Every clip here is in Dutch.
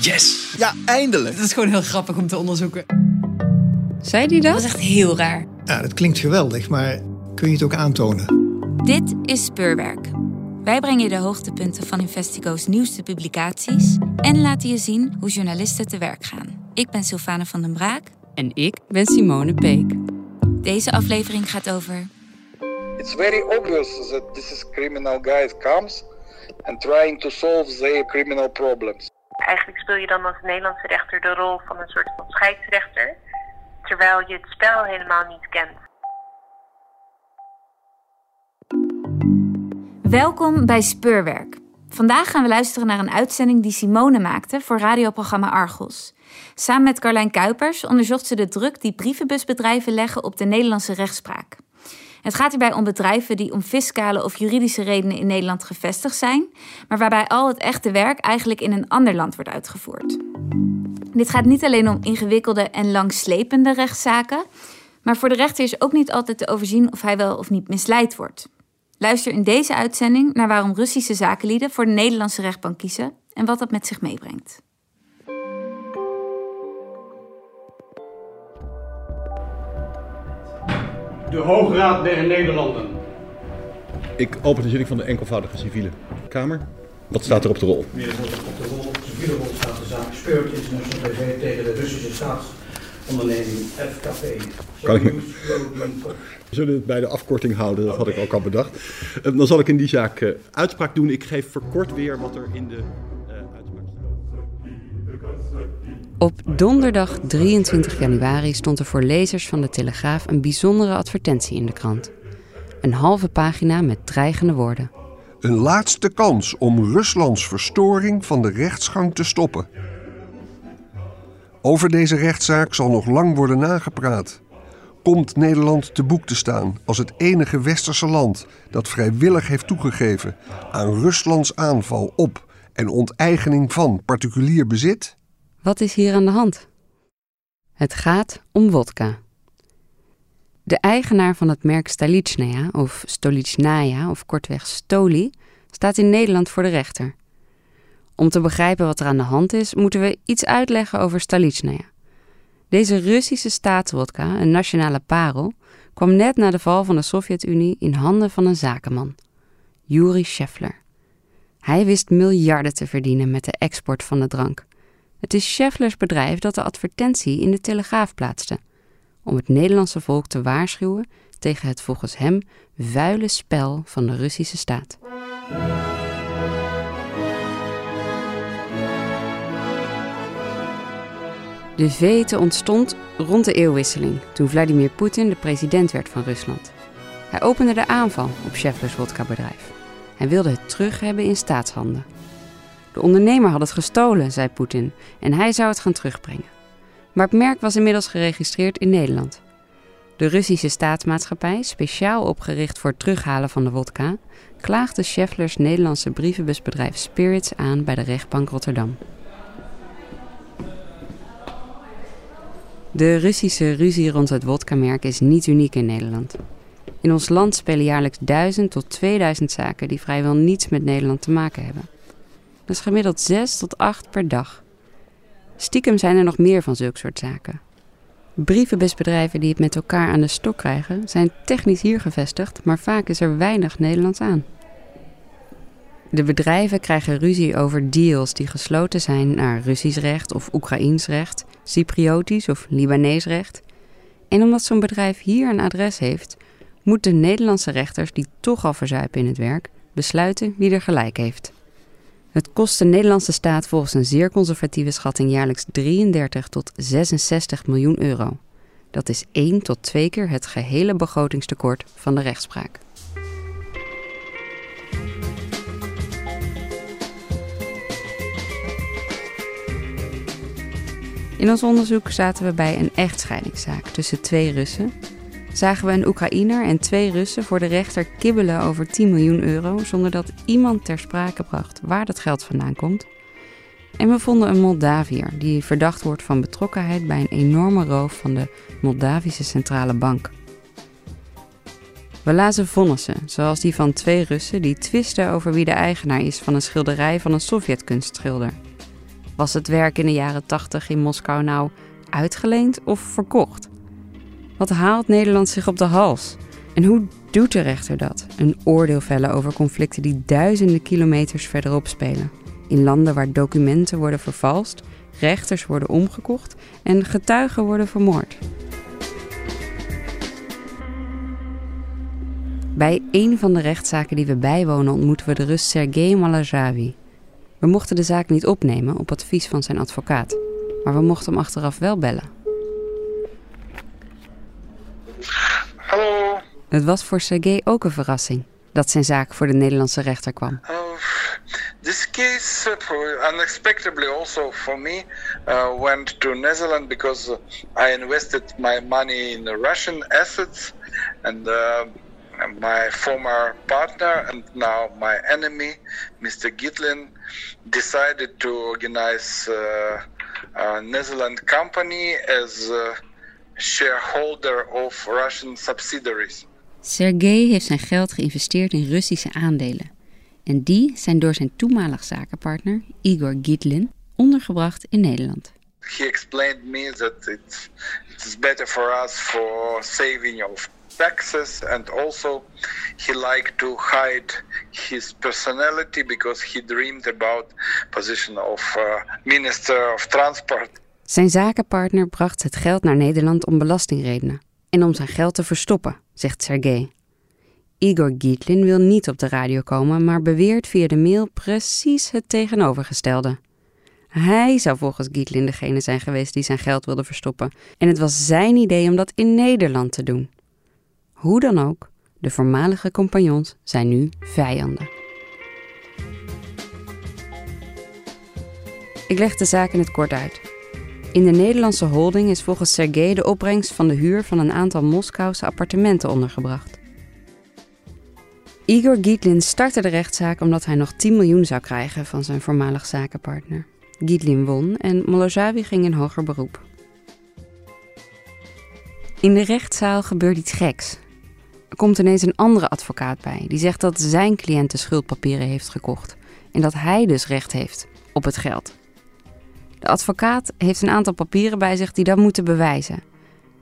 Yes! Ja, eindelijk! Dat is gewoon heel grappig om te onderzoeken. Zei die dat? Dat is echt heel raar. Ja, dat klinkt geweldig, maar kun je het ook aantonen? Dit is Speurwerk. Wij brengen je de hoogtepunten van Investigo's nieuwste publicaties en laten je zien hoe journalisten te werk gaan. Ik ben Sylvane van den Braak. En ik ben Simone Peek. Deze aflevering gaat over. It's very obvious that this is criminal guy comes and trying to solve their criminal problems. Eigenlijk speel je dan als Nederlandse rechter de rol van een soort van scheidsrechter, terwijl je het spel helemaal niet kent. Welkom bij Speurwerk. Vandaag gaan we luisteren naar een uitzending die Simone maakte voor radioprogramma Argos. Samen met Carlijn Kuipers onderzocht ze de druk die brievenbusbedrijven leggen op de Nederlandse rechtspraak. Het gaat hierbij om bedrijven die om fiscale of juridische redenen in Nederland gevestigd zijn, maar waarbij al het echte werk eigenlijk in een ander land wordt uitgevoerd. Dit gaat niet alleen om ingewikkelde en langslepende rechtszaken, maar voor de rechter is ook niet altijd te overzien of hij wel of niet misleid wordt. Luister in deze uitzending naar waarom Russische zakenlieden voor de Nederlandse rechtbank kiezen en wat dat met zich meebrengt. De Hoograad der Nederlanden. Ik open de zitting van de enkelvoudige civiele kamer. Wat staat er op de rol? Meneer de voorzitter, op de rol, op de civiele rol staat de zaak Speurt International BV tegen de Russische staatsonderneming FKP. Kan ik me- We zullen het bij de afkorting houden, dat had ik ook al bedacht. Eh, Dan zal ik in die zaak eh, uitspraak doen. Ik geef verkort weer wat er in de Op donderdag 23 januari stond er voor lezers van de Telegraaf een bijzondere advertentie in de krant. Een halve pagina met dreigende woorden. Een laatste kans om Ruslands verstoring van de rechtsgang te stoppen. Over deze rechtszaak zal nog lang worden nagepraat. Komt Nederland te boek te staan als het enige westerse land dat vrijwillig heeft toegegeven aan Ruslands aanval op en onteigening van particulier bezit? Wat is hier aan de hand? Het gaat om wodka. De eigenaar van het merk Stalichnaya of Stolichnaya of kortweg Stoli staat in Nederland voor de rechter. Om te begrijpen wat er aan de hand is, moeten we iets uitleggen over Stalichnaya. Deze Russische staatswodka, een nationale parel, kwam net na de val van de Sovjet-Unie in handen van een zakenman, Yuri Scheffler. Hij wist miljarden te verdienen met de export van de drank. Het is Schefflers bedrijf dat de advertentie in de Telegraaf plaatste, om het Nederlandse volk te waarschuwen tegen het volgens hem vuile spel van de Russische staat. De vete ontstond rond de eeuwwisseling, toen Vladimir Poetin de president werd van Rusland. Hij opende de aanval op Schefflers vodka-bedrijf. Hij wilde het terug hebben in staatshanden. De ondernemer had het gestolen, zei Poetin, en hij zou het gaan terugbrengen. Maar het merk was inmiddels geregistreerd in Nederland. De Russische staatsmaatschappij, speciaal opgericht voor het terughalen van de wodka, klaagde Schefflers Nederlandse brievenbusbedrijf Spirits aan bij de rechtbank Rotterdam. De Russische ruzie rond het wodka-merk is niet uniek in Nederland. In ons land spelen jaarlijks 1000 tot 2000 zaken die vrijwel niets met Nederland te maken hebben. Dat is gemiddeld 6 tot 8 per dag. Stiekem zijn er nog meer van zulke soort zaken. Brievenbusbedrijven die het met elkaar aan de stok krijgen, zijn technisch hier gevestigd, maar vaak is er weinig Nederlands aan. De bedrijven krijgen ruzie over deals die gesloten zijn naar Russisch recht of Oekraïens recht, Cypriotisch of Libanees recht. En omdat zo'n bedrijf hier een adres heeft, moeten Nederlandse rechters die toch al verzuipen in het werk besluiten wie er gelijk heeft. Het kost de Nederlandse staat volgens een zeer conservatieve schatting jaarlijks 33 tot 66 miljoen euro. Dat is 1 tot 2 keer het gehele begrotingstekort van de rechtspraak. In ons onderzoek zaten we bij een echtscheidingszaak tussen twee Russen. Zagen we een Oekraïner en twee Russen voor de rechter kibbelen over 10 miljoen euro zonder dat iemand ter sprake bracht waar dat geld vandaan komt. En we vonden een Moldaviër die verdacht wordt van betrokkenheid bij een enorme roof van de Moldavische Centrale Bank. We lazen vonnissen, zoals die van twee Russen die twisten over wie de eigenaar is van een schilderij van een Sovjet-kunstschilder. Was het werk in de jaren 80 in Moskou nou uitgeleend of verkocht? Wat haalt Nederland zich op de hals? En hoe doet de rechter dat? Een oordeel vellen over conflicten die duizenden kilometers verderop spelen. In landen waar documenten worden vervalst, rechters worden omgekocht en getuigen worden vermoord. Bij een van de rechtszaken die we bijwonen ontmoeten we de Rus Sergei Malajavi. We mochten de zaak niet opnemen op advies van zijn advocaat, maar we mochten hem achteraf wel bellen. Hallo. Het was voor Sergei ook een verrassing dat zijn zaak voor de Nederlandse rechter kwam. Uh, this case, uh, unexpectedly also for me, uh, went to Netherlands because I invested my money in Russian assets and uh, my former partner and now my enemy, Mr. Gitlin, decided to organize uh, a Netherlands company as shareholder of Russian subsidiaries. Sergei heeft zijn geld geïnvesteerd in Russische aandelen. En die zijn door zijn toenmalig zakenpartner Igor Gitlin ondergebracht in Nederland. He explained me that it, it's better for us for saving of taxes and also he liked to hide his personality because he dreamed about position of uh, minister of transport. Zijn zakenpartner bracht het geld naar Nederland om belastingredenen en om zijn geld te verstoppen, zegt Sergei. Igor Gitlin wil niet op de radio komen, maar beweert via de mail precies het tegenovergestelde. Hij zou volgens Gitlin degene zijn geweest die zijn geld wilde verstoppen. En het was zijn idee om dat in Nederland te doen. Hoe dan ook, de voormalige compagnons zijn nu vijanden. Ik leg de zaak in het kort uit. In de Nederlandse holding is volgens Sergei de opbrengst van de huur van een aantal Moskouse appartementen ondergebracht. Igor Gitlin startte de rechtszaak omdat hij nog 10 miljoen zou krijgen van zijn voormalig zakenpartner. Gitlin won en Molozavi ging in hoger beroep. In de rechtszaal gebeurt iets geks. Er komt ineens een andere advocaat bij die zegt dat zijn cliënt de schuldpapieren heeft gekocht en dat hij dus recht heeft op het geld. De advocaat heeft een aantal papieren bij zich die dat moeten bewijzen.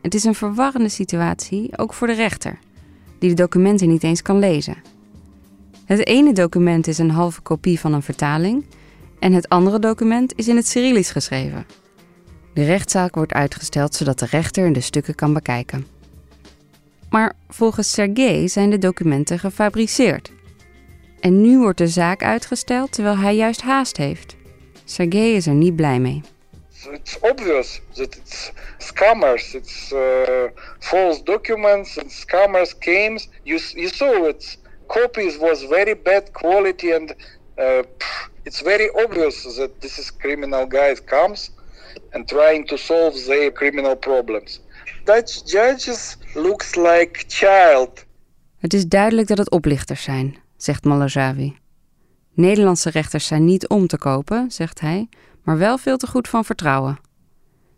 Het is een verwarrende situatie, ook voor de rechter, die de documenten niet eens kan lezen. Het ene document is een halve kopie van een vertaling en het andere document is in het Cyrillisch geschreven. De rechtszaak wordt uitgesteld zodat de rechter de stukken kan bekijken. Maar volgens Sergei zijn de documenten gefabriceerd. En nu wordt de zaak uitgesteld terwijl hij juist haast heeft. Sergei is er niet blij mee. It's obvious that it's scammers, it's uh, false documents and scammers schemes. You, you saw it. Copies was very bad quality and uh, it's very obvious that this is criminal guys comes and trying to solve their criminal problems. Dutch judges looks like child. Het is duidelijk dat het oplichters zijn, zegt Malajavi. Nederlandse rechters zijn niet om te kopen, zegt hij, maar wel veel te goed van vertrouwen.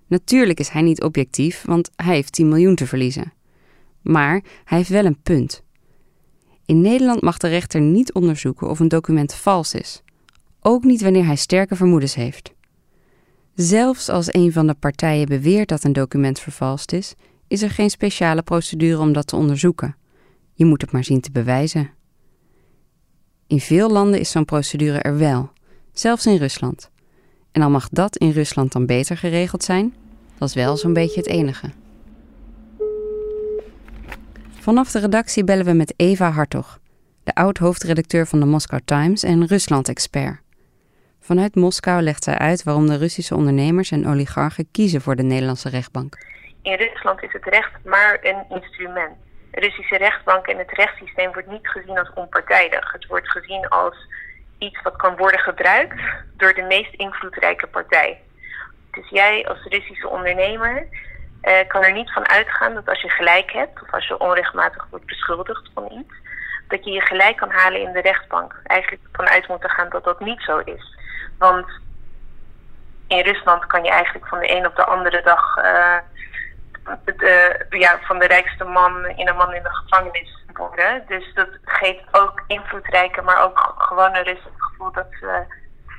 Natuurlijk is hij niet objectief, want hij heeft 10 miljoen te verliezen. Maar hij heeft wel een punt. In Nederland mag de rechter niet onderzoeken of een document vals is, ook niet wanneer hij sterke vermoedens heeft. Zelfs als een van de partijen beweert dat een document vervalst is, is er geen speciale procedure om dat te onderzoeken. Je moet het maar zien te bewijzen. In veel landen is zo'n procedure er wel, zelfs in Rusland. En al mag dat in Rusland dan beter geregeld zijn, dat is wel zo'n beetje het enige. Vanaf de redactie bellen we met Eva Hartog, de oud-hoofdredacteur van de Moscow Times en Rusland-expert. Vanuit Moskou legt zij uit waarom de Russische ondernemers en oligarchen kiezen voor de Nederlandse rechtbank. In Rusland is het recht maar een instrument. Russische rechtbank en het rechtssysteem wordt niet gezien als onpartijdig. Het wordt gezien als iets wat kan worden gebruikt door de meest invloedrijke partij. Dus jij als Russische ondernemer uh, kan er niet van uitgaan dat als je gelijk hebt of als je onrechtmatig wordt beschuldigd van iets, dat je je gelijk kan halen in de rechtbank. Eigenlijk vanuit moeten gaan dat dat niet zo is. Want in Rusland kan je eigenlijk van de een op de andere dag uh, de, ja, van de rijkste man in een man in de gevangenis worden. Dus dat geeft ook invloedrijke, maar ook gewoon een rustig gevoel dat ze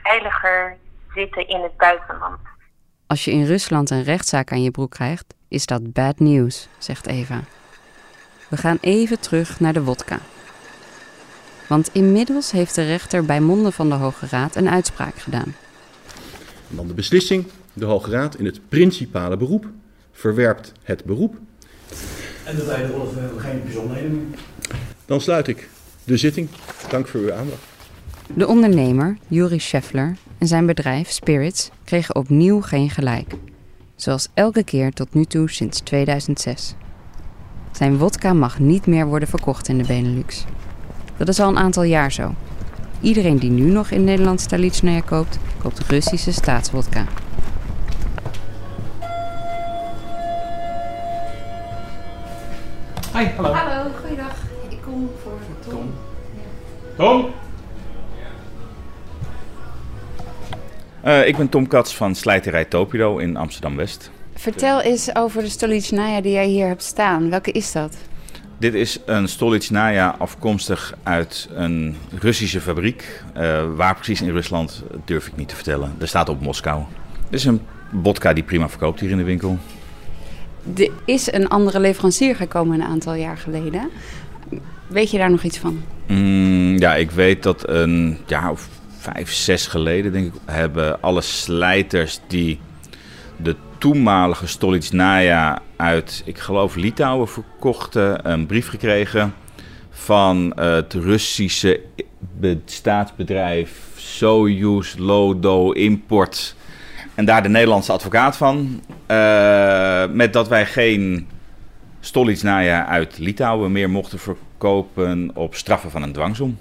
veiliger zitten in het buitenland. Als je in Rusland een rechtszaak aan je broek krijgt, is dat bad news, zegt Eva. We gaan even terug naar de wodka. Want inmiddels heeft de rechter bij monden van de Hoge Raad een uitspraak gedaan. En dan de beslissing. De Hoge Raad in het principale beroep verwerpt het beroep. En de tweede rol we hebben geen bijzonderheden meer. Dan sluit ik de zitting. Dank voor uw aandacht. De ondernemer, Juri Scheffler, en zijn bedrijf Spirits kregen opnieuw geen gelijk. Zoals elke keer tot nu toe sinds 2006. Zijn wodka mag niet meer worden verkocht in de Benelux. Dat is al een aantal jaar zo. Iedereen die nu nog in Nederland Stalitznaya koopt, koopt Russische staatswodka. Hi, hallo. Hallo, goeiedag. Ik kom voor Tom. Tom? Uh, ik ben Tom Kats van Slijterij Topido in Amsterdam-West. Vertel eens over de Stolichnaya die jij hier hebt staan. Welke is dat? Dit is een Stolichnaya afkomstig uit een Russische fabriek. Uh, waar precies in Rusland durf ik niet te vertellen. Er staat op Moskou. Dit is een vodka die prima verkoopt hier in de winkel. Er is een andere leverancier gekomen een aantal jaar geleden. Weet je daar nog iets van? Mm, ja, ik weet dat een jaar of vijf, zes geleden, denk ik, hebben alle slijters die de toenmalige Stolichnaya uit, ik geloof, Litouwen verkochten, een brief gekregen van het Russische staatsbedrijf Soyuz Lodo Import. En daar de Nederlandse advocaat van. Uh, met dat wij geen Stolichnaya uit Litouwen meer mochten verkopen op straffen van een dwangsom.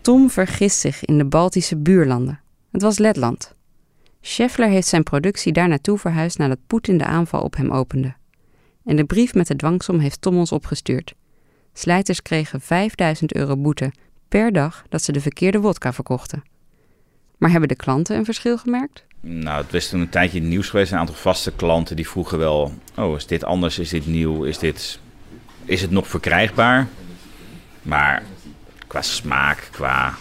Tom vergist zich in de Baltische buurlanden. Het was Letland. Scheffler heeft zijn productie daar naartoe verhuisd nadat Poetin de aanval op hem opende. En de brief met de dwangsom heeft Tom ons opgestuurd. Slijters kregen 5000 euro boete per dag dat ze de verkeerde wodka verkochten. Maar hebben de klanten een verschil gemerkt? Nou, het was toen een tijdje nieuws geweest. Een aantal vaste klanten die vroegen wel... Oh, is dit anders? Is dit nieuw? Is, dit, is het nog verkrijgbaar? Maar qua smaak, qua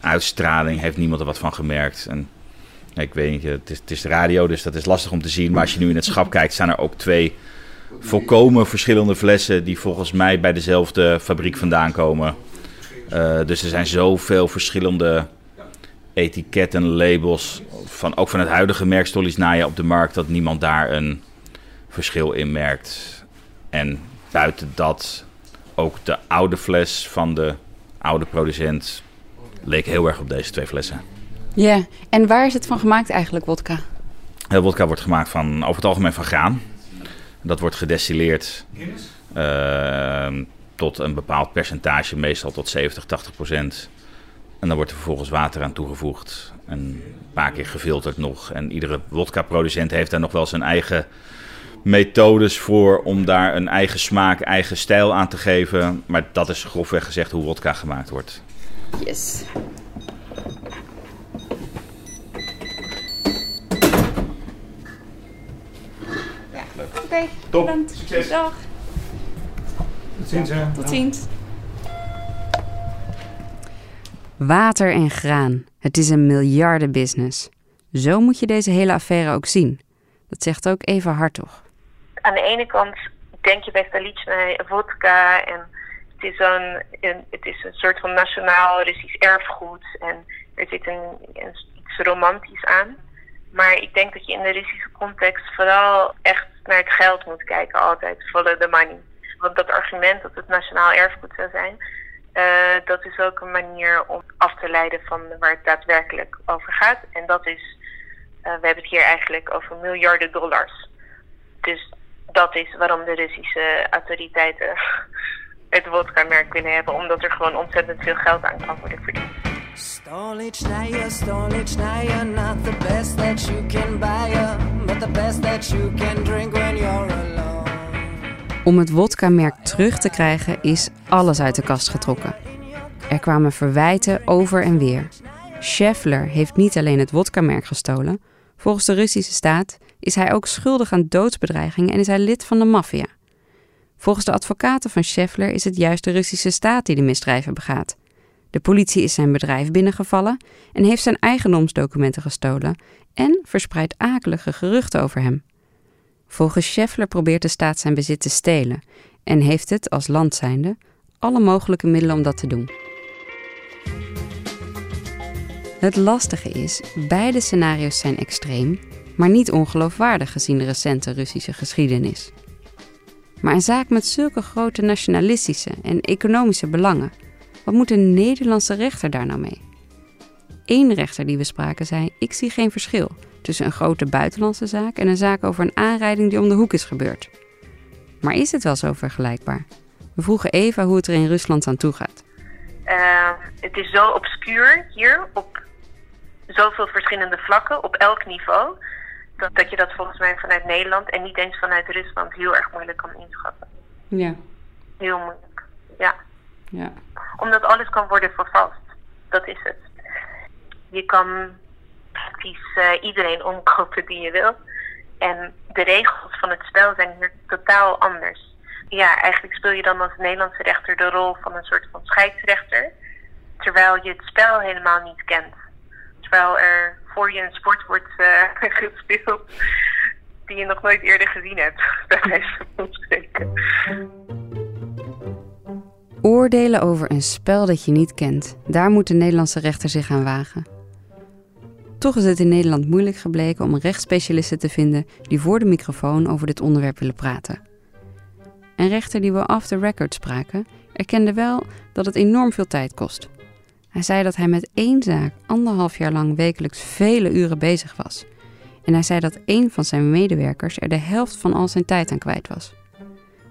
uitstraling heeft niemand er wat van gemerkt. En ik weet niet, het is, het radio, dus dat is lastig om te zien. Maar als je nu in het schap kijkt, staan er ook twee volkomen verschillende flessen... die volgens mij bij dezelfde fabriek vandaan komen. Uh, dus er zijn zoveel verschillende etiketten, labels, van, ook van het huidige merk Stolichnaya op de markt, dat niemand daar een verschil in merkt. En buiten dat ook de oude fles van de oude producent leek heel erg op deze twee flessen. Ja, en waar is het van gemaakt eigenlijk, wodka? De wodka wordt gemaakt van, over het algemeen van graan. Dat wordt gedestilleerd uh, tot een bepaald percentage, meestal tot 70, 80 procent. En dan wordt er vervolgens water aan toegevoegd. En een paar keer gefilterd nog. En iedere wodka-producent heeft daar nog wel zijn eigen methodes voor om daar een eigen smaak, eigen stijl aan te geven. Maar dat is grofweg gezegd hoe wodka gemaakt wordt. Yes. Ja, leuk. Oké, okay, top. Bedankt. Succes. Dag. Tot ziens. Hè. Tot ziens. Water en graan. Het is een miljardenbusiness. Zo moet je deze hele affaire ook zien. Dat zegt ook Eva Hartog. Aan de ene kant denk je bij Stalitschnij vodka en het is, een, een, het is een soort van nationaal Russisch erfgoed en er zit een, een, iets romantisch aan. Maar ik denk dat je in de Russische context vooral echt naar het geld moet kijken, altijd follow the money. Want dat argument dat het nationaal erfgoed zou zijn, uh, dat is ook een manier om af te leiden van waar het daadwerkelijk over gaat. En dat is, uh, we hebben het hier eigenlijk over miljarden dollars. Dus dat is waarom de Russische autoriteiten het vodka-merk willen hebben. Omdat er gewoon ontzettend veel geld aan kan worden verdiend. Stolichnaya, Stolichnaya, not the best that you can buy, but the best that you can drink when you're alone. Om het wodka-merk terug te krijgen is alles uit de kast getrokken. Er kwamen verwijten over en weer. Scheffler heeft niet alleen het wodka-merk gestolen. Volgens de Russische staat is hij ook schuldig aan doodsbedreigingen en is hij lid van de maffia. Volgens de advocaten van Scheffler is het juist de Russische staat die de misdrijven begaat. De politie is zijn bedrijf binnengevallen en heeft zijn eigendomsdocumenten gestolen en verspreidt akelige geruchten over hem. Volgens Scheffler probeert de staat zijn bezit te stelen en heeft het als land zijnde alle mogelijke middelen om dat te doen. Het lastige is, beide scenario's zijn extreem, maar niet ongeloofwaardig gezien de recente Russische geschiedenis. Maar een zaak met zulke grote nationalistische en economische belangen, wat moet een Nederlandse rechter daar nou mee? Eén rechter die we spraken zei: Ik zie geen verschil tussen een grote buitenlandse zaak en een zaak over een aanrijding die om de hoek is gebeurd. Maar is het wel zo vergelijkbaar? We vroegen Eva hoe het er in Rusland aan toe gaat. Uh, het is zo obscuur hier op zoveel verschillende vlakken, op elk niveau, dat, dat je dat volgens mij vanuit Nederland en niet eens vanuit Rusland heel erg moeilijk kan inschatten. Ja. Heel moeilijk, ja. ja. Omdat alles kan worden vervalst. Dat is het. Je kan praktisch uh, iedereen omkopen die je wil. En de regels van het spel zijn hier totaal anders. Ja, eigenlijk speel je dan als Nederlandse rechter de rol van een soort van scheidsrechter. Terwijl je het spel helemaal niet kent. Terwijl er voor je een sport wordt uh, gespeeld die je nog nooit eerder gezien hebt, bij wijze van spreken. Oordelen over een spel dat je niet kent, daar moet de Nederlandse rechter zich aan wagen. Toch is het in Nederland moeilijk gebleken om rechtsspecialisten te vinden die voor de microfoon over dit onderwerp willen praten. Een rechter die we off the record spraken, erkende wel dat het enorm veel tijd kost. Hij zei dat hij met één zaak anderhalf jaar lang wekelijks vele uren bezig was. En hij zei dat één van zijn medewerkers er de helft van al zijn tijd aan kwijt was.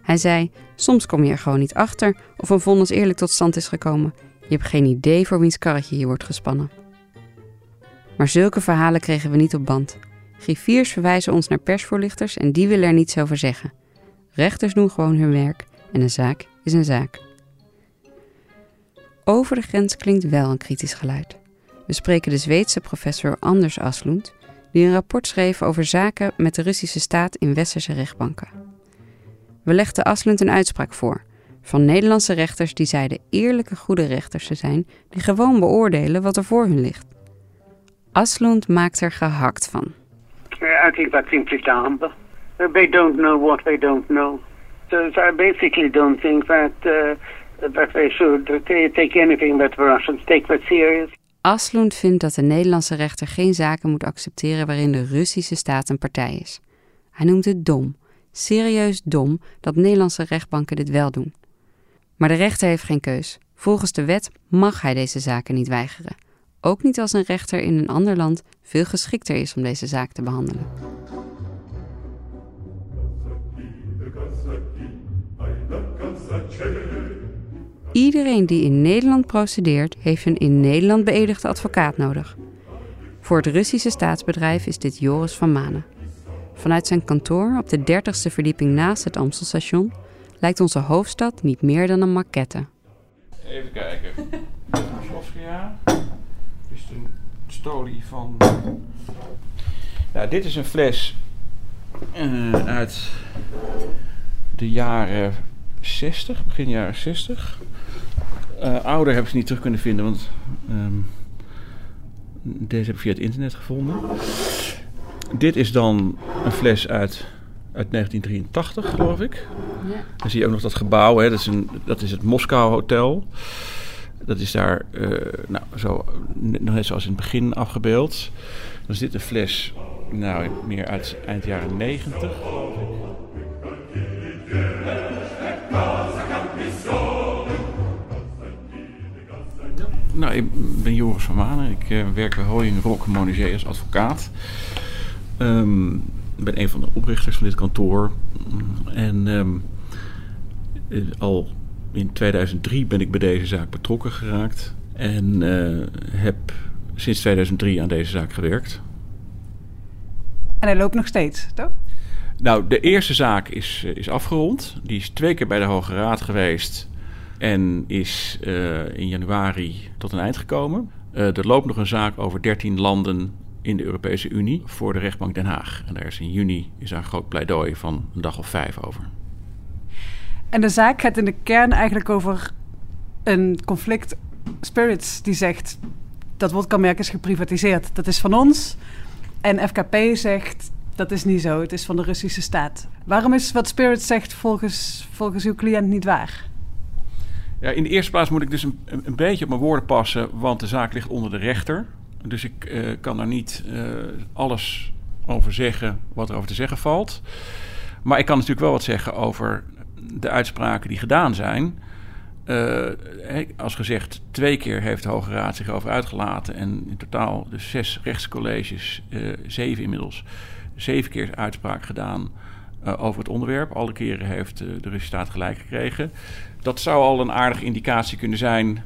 Hij zei: Soms kom je er gewoon niet achter of een vonnis eerlijk tot stand is gekomen. Je hebt geen idee voor wiens karretje hier wordt gespannen. Maar zulke verhalen kregen we niet op band. Griffiers verwijzen ons naar persvoorlichters en die willen er niets over zeggen. Rechters doen gewoon hun werk en een zaak is een zaak. Over de grens klinkt wel een kritisch geluid. We spreken de Zweedse professor Anders Aslund, die een rapport schreef over zaken met de Russische staat in westerse rechtbanken. We legden Aslund een uitspraak voor van Nederlandse rechters die zeiden eerlijke goede rechters te zijn, die gewoon beoordelen wat er voor hun ligt. Aslund maakt er gehakt van. I think that's simply dumb. They don't know what they don't know. So, I basically don't think that uh, that they should take anything that the Russians take that serious. Aslund vindt dat de Nederlandse rechter geen zaken moet accepteren waarin de Russische staat een partij is. Hij noemt het dom, serieus dom, dat Nederlandse rechtbanken dit wel doen. Maar de rechter heeft geen keus. Volgens de wet mag hij deze zaken niet weigeren. Ook niet als een rechter in een ander land veel geschikter is om deze zaak te behandelen. Iedereen die in Nederland procedeert, heeft een in Nederland beëdigde advocaat nodig. Voor het Russische staatsbedrijf is dit Joris van Manen. Vanuit zijn kantoor op de 30ste verdieping naast het Amstelstation lijkt onze hoofdstad niet meer dan een maquette. Even kijken. Dit is stolie van. Ja, dit is een fles uh, uit de jaren 60, begin jaren 60. Uh, ouder heb ik ze niet terug kunnen vinden, want um, deze heb ik via het internet gevonden. Dit is dan een fles uit, uit 1983, geloof ik. Ja. Dan zie je ook nog dat gebouw, hè, dat, is een, dat is het Moskou Hotel. Dat is daar uh, nou, zo, net zoals in het begin afgebeeld. Dan dit een fles nou, meer uit eind jaren 90, geloof ik. Nou, ik ben Joris van Manen. Ik uh, werk bij Hoying Rock Monigé als advocaat. Ik ben een van de oprichters van dit kantoor. En um, al in 2003 ben ik bij deze zaak betrokken geraakt. En uh, heb sinds 2003 aan deze zaak gewerkt. En hij loopt nog steeds, toch? Nou, de eerste zaak is, is afgerond. Die is twee keer bij de Hoge Raad geweest. En is uh, in januari tot een eind gekomen. Uh, er loopt nog een zaak over 13 landen in de Europese Unie voor de rechtbank Den Haag. En daar is in juni is daar een groot pleidooi van een dag of vijf over. En de zaak gaat in de kern eigenlijk over een conflict spirits die zegt dat wodkamerk is geprivatiseerd. Dat is van ons. En FKP zegt dat is niet zo. Het is van de Russische staat. Waarom is wat Spirit zegt volgens, volgens uw cliënt niet waar? Ja, in de eerste plaats moet ik dus een, een beetje op mijn woorden passen, want de zaak ligt onder de rechter. Dus ik uh, kan daar niet uh, alles over zeggen wat er over te zeggen valt. Maar ik kan natuurlijk wel wat zeggen over de uitspraken die gedaan zijn. Uh, als gezegd, twee keer heeft de Hoge Raad zich over uitgelaten. En in totaal dus zes rechtscolleges, zeven inmiddels, zeven keer uitspraak gedaan over het onderwerp. Alle keren heeft de staat gelijk gekregen. Dat zou al een aardige indicatie kunnen zijn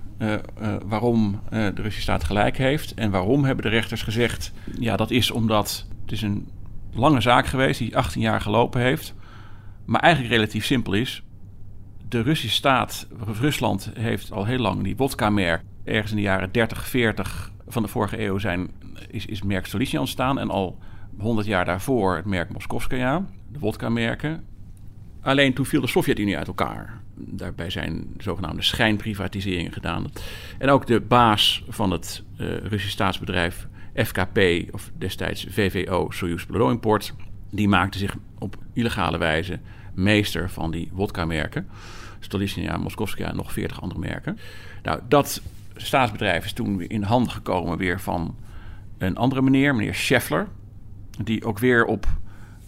waarom de Russische staat gelijk heeft. En waarom hebben de rechters gezegd... ja, dat is omdat het is een lange zaak geweest die 18 jaar gelopen heeft... maar eigenlijk relatief simpel is. De Russische staat, Rusland, heeft al heel lang die vodka-merk... ergens in de jaren 30, 40 van de vorige eeuw zijn, is, is merk Stolichnaya ontstaan... en al 100 jaar daarvoor het merk Moskovskaya, de vodka-merken... Alleen toen viel de Sovjet-Unie uit elkaar. Daarbij zijn zogenaamde schijnprivatiseringen gedaan. En ook de baas van het uh, Russische staatsbedrijf FKP, of destijds VVO, Soyuz Import, die maakte zich op illegale wijze meester van die wodka-merken. Stolichnaya, Moskovskaya en nog veertig andere merken. Nou, dat staatsbedrijf is toen weer in handen gekomen weer van een andere meneer, meneer Scheffler. Die ook weer op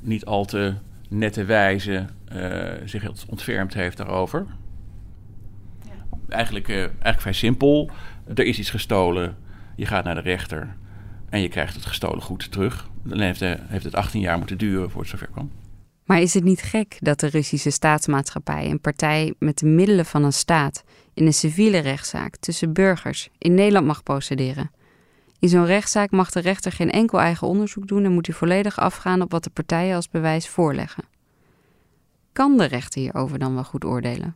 niet al te nette wijze uh, zich ontfermd heeft daarover. Ja. Eigenlijk, uh, eigenlijk vrij simpel. Er is iets gestolen, je gaat naar de rechter en je krijgt het gestolen goed terug. Dan heeft, uh, heeft het 18 jaar moeten duren voor het zover kwam. Maar is het niet gek dat de Russische staatsmaatschappij een partij met de middelen van een staat in een civiele rechtszaak tussen burgers in Nederland mag procederen? In zo'n rechtszaak mag de rechter geen enkel eigen onderzoek doen en moet hij volledig afgaan op wat de partijen als bewijs voorleggen. Kan de rechter hierover dan wel goed oordelen?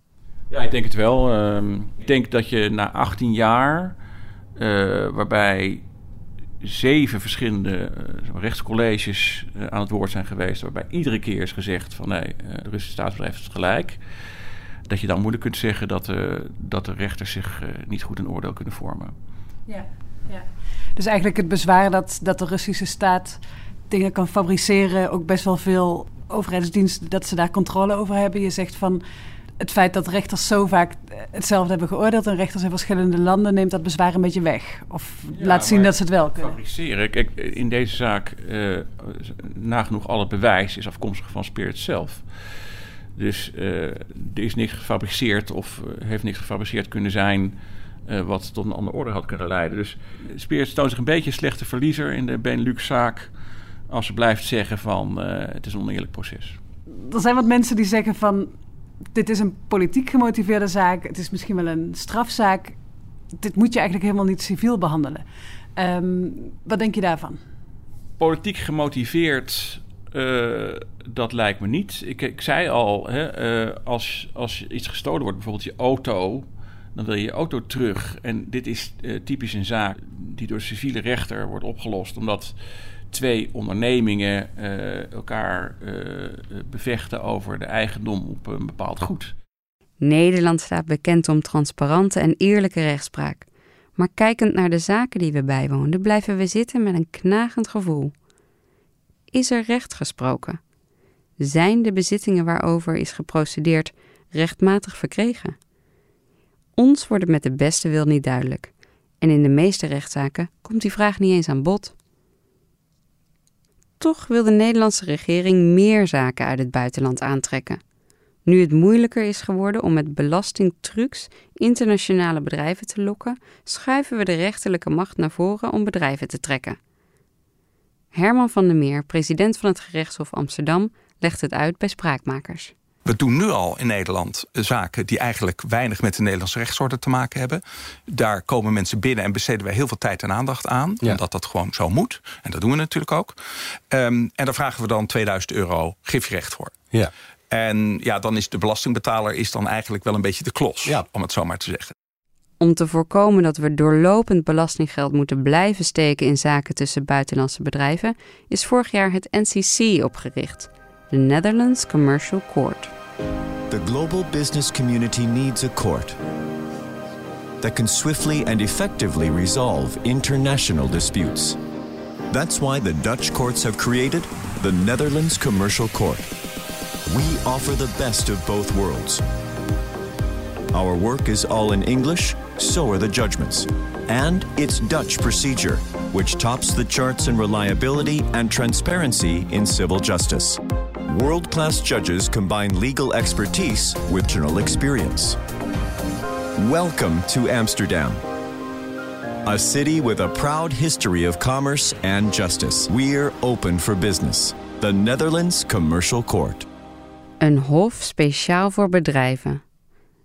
Ja, ik denk het wel. Uh, ik denk dat je na 18 jaar, uh, waarbij zeven verschillende uh, rechtscolleges uh, aan het woord zijn geweest, waarbij iedere keer is gezegd van nee, de Russische staatsbedrijf is gelijk, dat je dan moeilijk kunt zeggen dat, dat de rechters zich niet goed een oordeel kunnen vormen. Ja, ja. Dus eigenlijk het bezwaar dat, dat de Russische staat dingen kan fabriceren, ook best wel veel overheidsdiensten, dat ze daar controle over hebben. Je zegt van het feit dat rechters zo vaak hetzelfde hebben geoordeeld en rechters in verschillende landen neemt dat bezwaar een beetje weg. Of ja, laat zien dat ze het wel kunnen. Fabriceren. Kijk, in deze zaak, uh, nagenoeg al het bewijs is afkomstig van Spirit zelf. Dus uh, er is niks gefabriceerd of uh, heeft niks gefabriceerd kunnen zijn uh, wat tot een andere orde had kunnen leiden. Dus Spirit toont zich een beetje een slechte verliezer in de Benelux-zaak als ze blijft zeggen van het is een oneerlijk proces. Er zijn wat mensen die zeggen van dit is een politiek gemotiveerde zaak, het is misschien wel een strafzaak. Dit moet je eigenlijk helemaal niet civiel behandelen. Um, wat denk je daarvan? Politiek gemotiveerd, uh, dat lijkt me niet. Ik, ik zei al, hè, uh, als, als iets gestolen wordt, bijvoorbeeld je auto, dan wil je je auto terug. En dit is uh, typisch een zaak die door civiele rechter wordt opgelost, omdat twee ondernemingen uh, elkaar uh, bevechten over de eigendom op een bepaald goed. Nederland staat bekend om transparante en eerlijke rechtspraak. Maar kijkend naar de zaken die we bijwoonden, blijven we zitten met een knagend gevoel. Is er recht gesproken? Zijn de bezittingen waarover is geprocedeerd rechtmatig verkregen? Ons wordt het met de beste wil niet duidelijk. En in de meeste rechtszaken komt die vraag niet eens aan bod. Toch wil de Nederlandse regering meer zaken uit het buitenland aantrekken. Nu het moeilijker is geworden om met belastingtrucs internationale bedrijven te lokken, schuiven we de rechterlijke macht naar voren om bedrijven te trekken. Herman van der Meer, president van het gerechtshof Amsterdam, legt het uit bij spraakmakers. We doen nu al in Nederland zaken die eigenlijk weinig met de Nederlandse rechtsorde te maken hebben. Daar komen mensen binnen en besteden wij heel veel tijd en aandacht aan. Ja. Omdat dat gewoon zo moet. En dat doen we natuurlijk ook. Um, en daar vragen we dan 2000 euro gifrecht voor. Ja. En ja, dan is de belastingbetaler is dan eigenlijk wel een beetje de klos, ja. om het zo maar te zeggen. Om te voorkomen dat we doorlopend belastinggeld moeten blijven steken in zaken tussen buitenlandse bedrijven, is vorig jaar het NCC opgericht, de Netherlands Commercial Court. The global business community needs a court that can swiftly and effectively resolve international disputes. That's why the Dutch courts have created the Netherlands Commercial Court. We offer the best of both worlds. Our work is all in English, so are the judgments. And it's Dutch procedure, which tops the charts in reliability and transparency in civil justice. World class judges combine legal expertise with journal experience. Welcome to Amsterdam, a city with a proud history of commerce and justice. We're open for business. The Netherlands Commercial Court. Een hof speciaal voor bedrijven.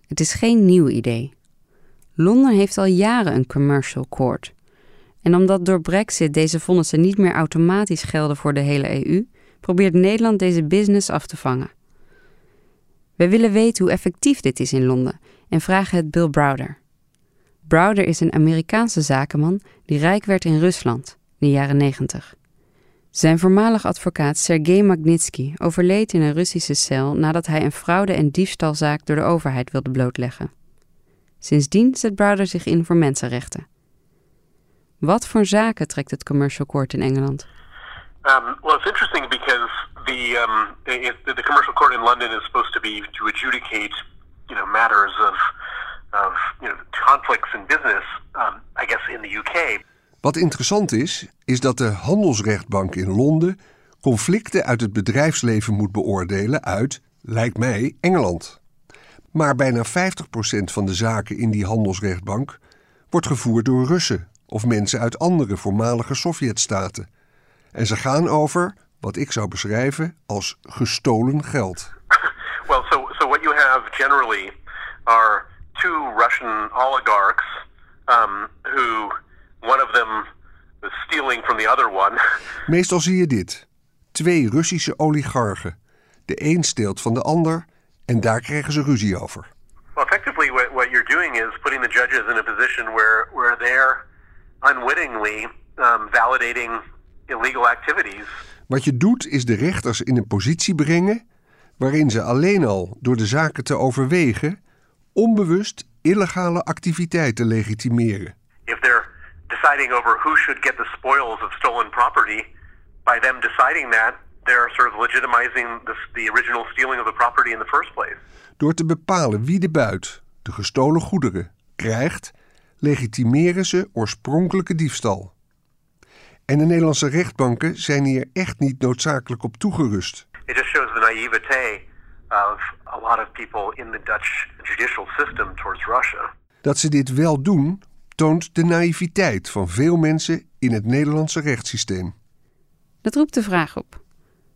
Het is geen nieuw idee. Londen heeft al jaren een commercial court. En omdat door Brexit deze vonnissen niet meer automatisch gelden voor de hele EU, probeert Nederland deze business af te vangen. We willen weten hoe effectief dit is in Londen en vragen het Bill Browder. Browder is een Amerikaanse zakenman die rijk werd in Rusland in de jaren 90. Zijn voormalig advocaat Sergei Magnitsky overleed in een Russische cel nadat hij een fraude- en diefstalzaak door de overheid wilde blootleggen. Sindsdien zet Browder zich in voor mensenrechten. Wat voor zaken trekt het Commercial Court in Engeland? Um, well, it's interesting because the, um, the commercial court in London is supposed to be to adjudicate, you know, matters of, of you know, conflicts in business. Um, I guess in the UK. Wat interessant is, is dat de handelsrechtbank in Londen conflicten uit het bedrijfsleven moet beoordelen uit, lijkt mij, Engeland. Maar bijna 50% van de zaken in die handelsrechtbank wordt gevoerd door Russen of mensen uit andere voormalige Sovjetstaten. En ze gaan over wat ik zou beschrijven als gestolen geld. Well, so so what you have generally are two Russian oligarchs um, who one of them was stealing from the other one. Meestal zie je dit: twee Russische oligarchen. De een steelt van de ander en daar krijgen ze ruzie over. Well, effectively, what, what you're doing is putting the judges in a position where where they're unwittingly um, validating illegal activities. Wat je doet is de rechters in een positie brengen waarin ze alleen al door de zaken te overwegen onbewust illegale activiteiten legitimeren. If they're deciding over who should get the spoils of stolen property, by them deciding that, they're sort of legitimizing the, the original stealing of the property in the first place. Door te bepalen wie de buit, de gestolen goederen, krijgt, legitimeren ze oorspronkelijke diefstal. En de Nederlandse rechtbanken zijn hier echt niet noodzakelijk op toegerust. It just shows the naivete of a lot of people in the Dutch judicial system towards Russia. Dat ze dit wel doen, toont de naïviteit van veel mensen in het Nederlandse rechtssysteem. Dat roept de vraag op: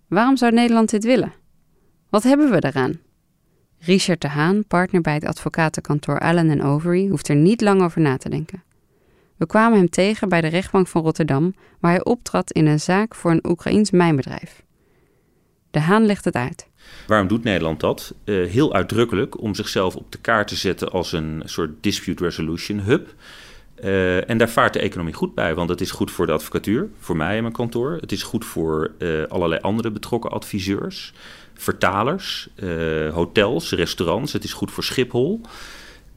waarom zou Nederland dit willen? Wat hebben we daaraan? Richard de Haan, partner bij het advocatenkantoor Allen Overy, hoeft er niet lang over na te denken. We kwamen hem tegen bij de rechtbank van Rotterdam, waar hij optrad in een zaak voor een Oekraïns mijnbedrijf. De Haan legt het uit. Waarom doet Nederland dat? Uh, heel uitdrukkelijk om zichzelf op de kaart te zetten als een soort dispute resolution hub. Uh, en daar vaart de economie goed bij, want het is goed voor de advocatuur, voor mij en mijn kantoor. Het is goed voor uh, allerlei andere betrokken adviseurs, vertalers, hotels, restaurants. Het is goed voor Schiphol.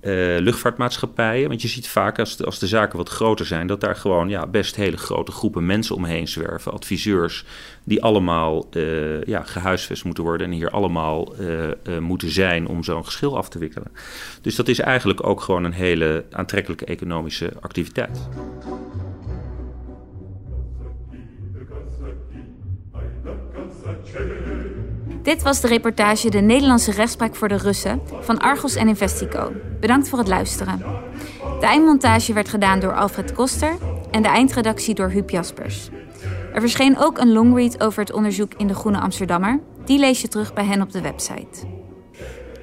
Uh, luchtvaartmaatschappijen. Want je ziet vaak als de, als de zaken wat groter zijn, dat daar gewoon ja, best hele grote groepen mensen omheen zwerven. Adviseurs die allemaal uh, ja, gehuisvest moeten worden en hier allemaal uh, moeten zijn om zo'n geschil af te wikkelen. Dus dat is eigenlijk ook gewoon een hele aantrekkelijke economische activiteit. Dit was de reportage De Nederlandse rechtspraak voor de Russen van Argos en Investico. Bedankt voor het luisteren. De eindmontage werd gedaan door Alfred Koster en de eindredactie door Huub Jaspers. Er verscheen ook een longread over het onderzoek in de Groene Amsterdammer. Die lees je terug bij hen op de website.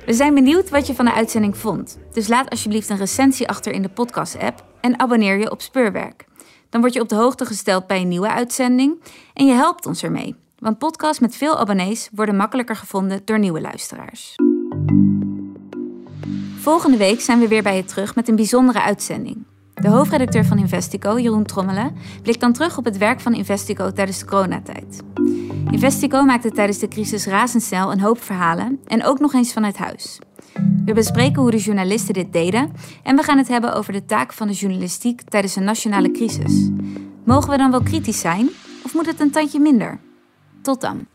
We zijn benieuwd wat je van de uitzending vond. Dus laat alsjeblieft een recensie achter in de podcast-app en abonneer je op Speurwerk. Dan word je op de hoogte gesteld bij een nieuwe uitzending en je helpt ons ermee. Want podcasts met veel abonnees worden makkelijker gevonden door nieuwe luisteraars. Volgende week zijn we weer bij je terug met een bijzondere uitzending. De hoofdredacteur van Investico, Jeroen Trommelen, blikt dan terug op het werk van Investico tijdens de coronatijd. Investico maakte tijdens de crisis razendsnel een hoop verhalen en ook nog eens vanuit huis. We bespreken hoe de journalisten dit deden en we gaan het hebben over de taak van de journalistiek tijdens een nationale crisis. Mogen we dan wel kritisch zijn of moet het een tandje minder? Tot dan.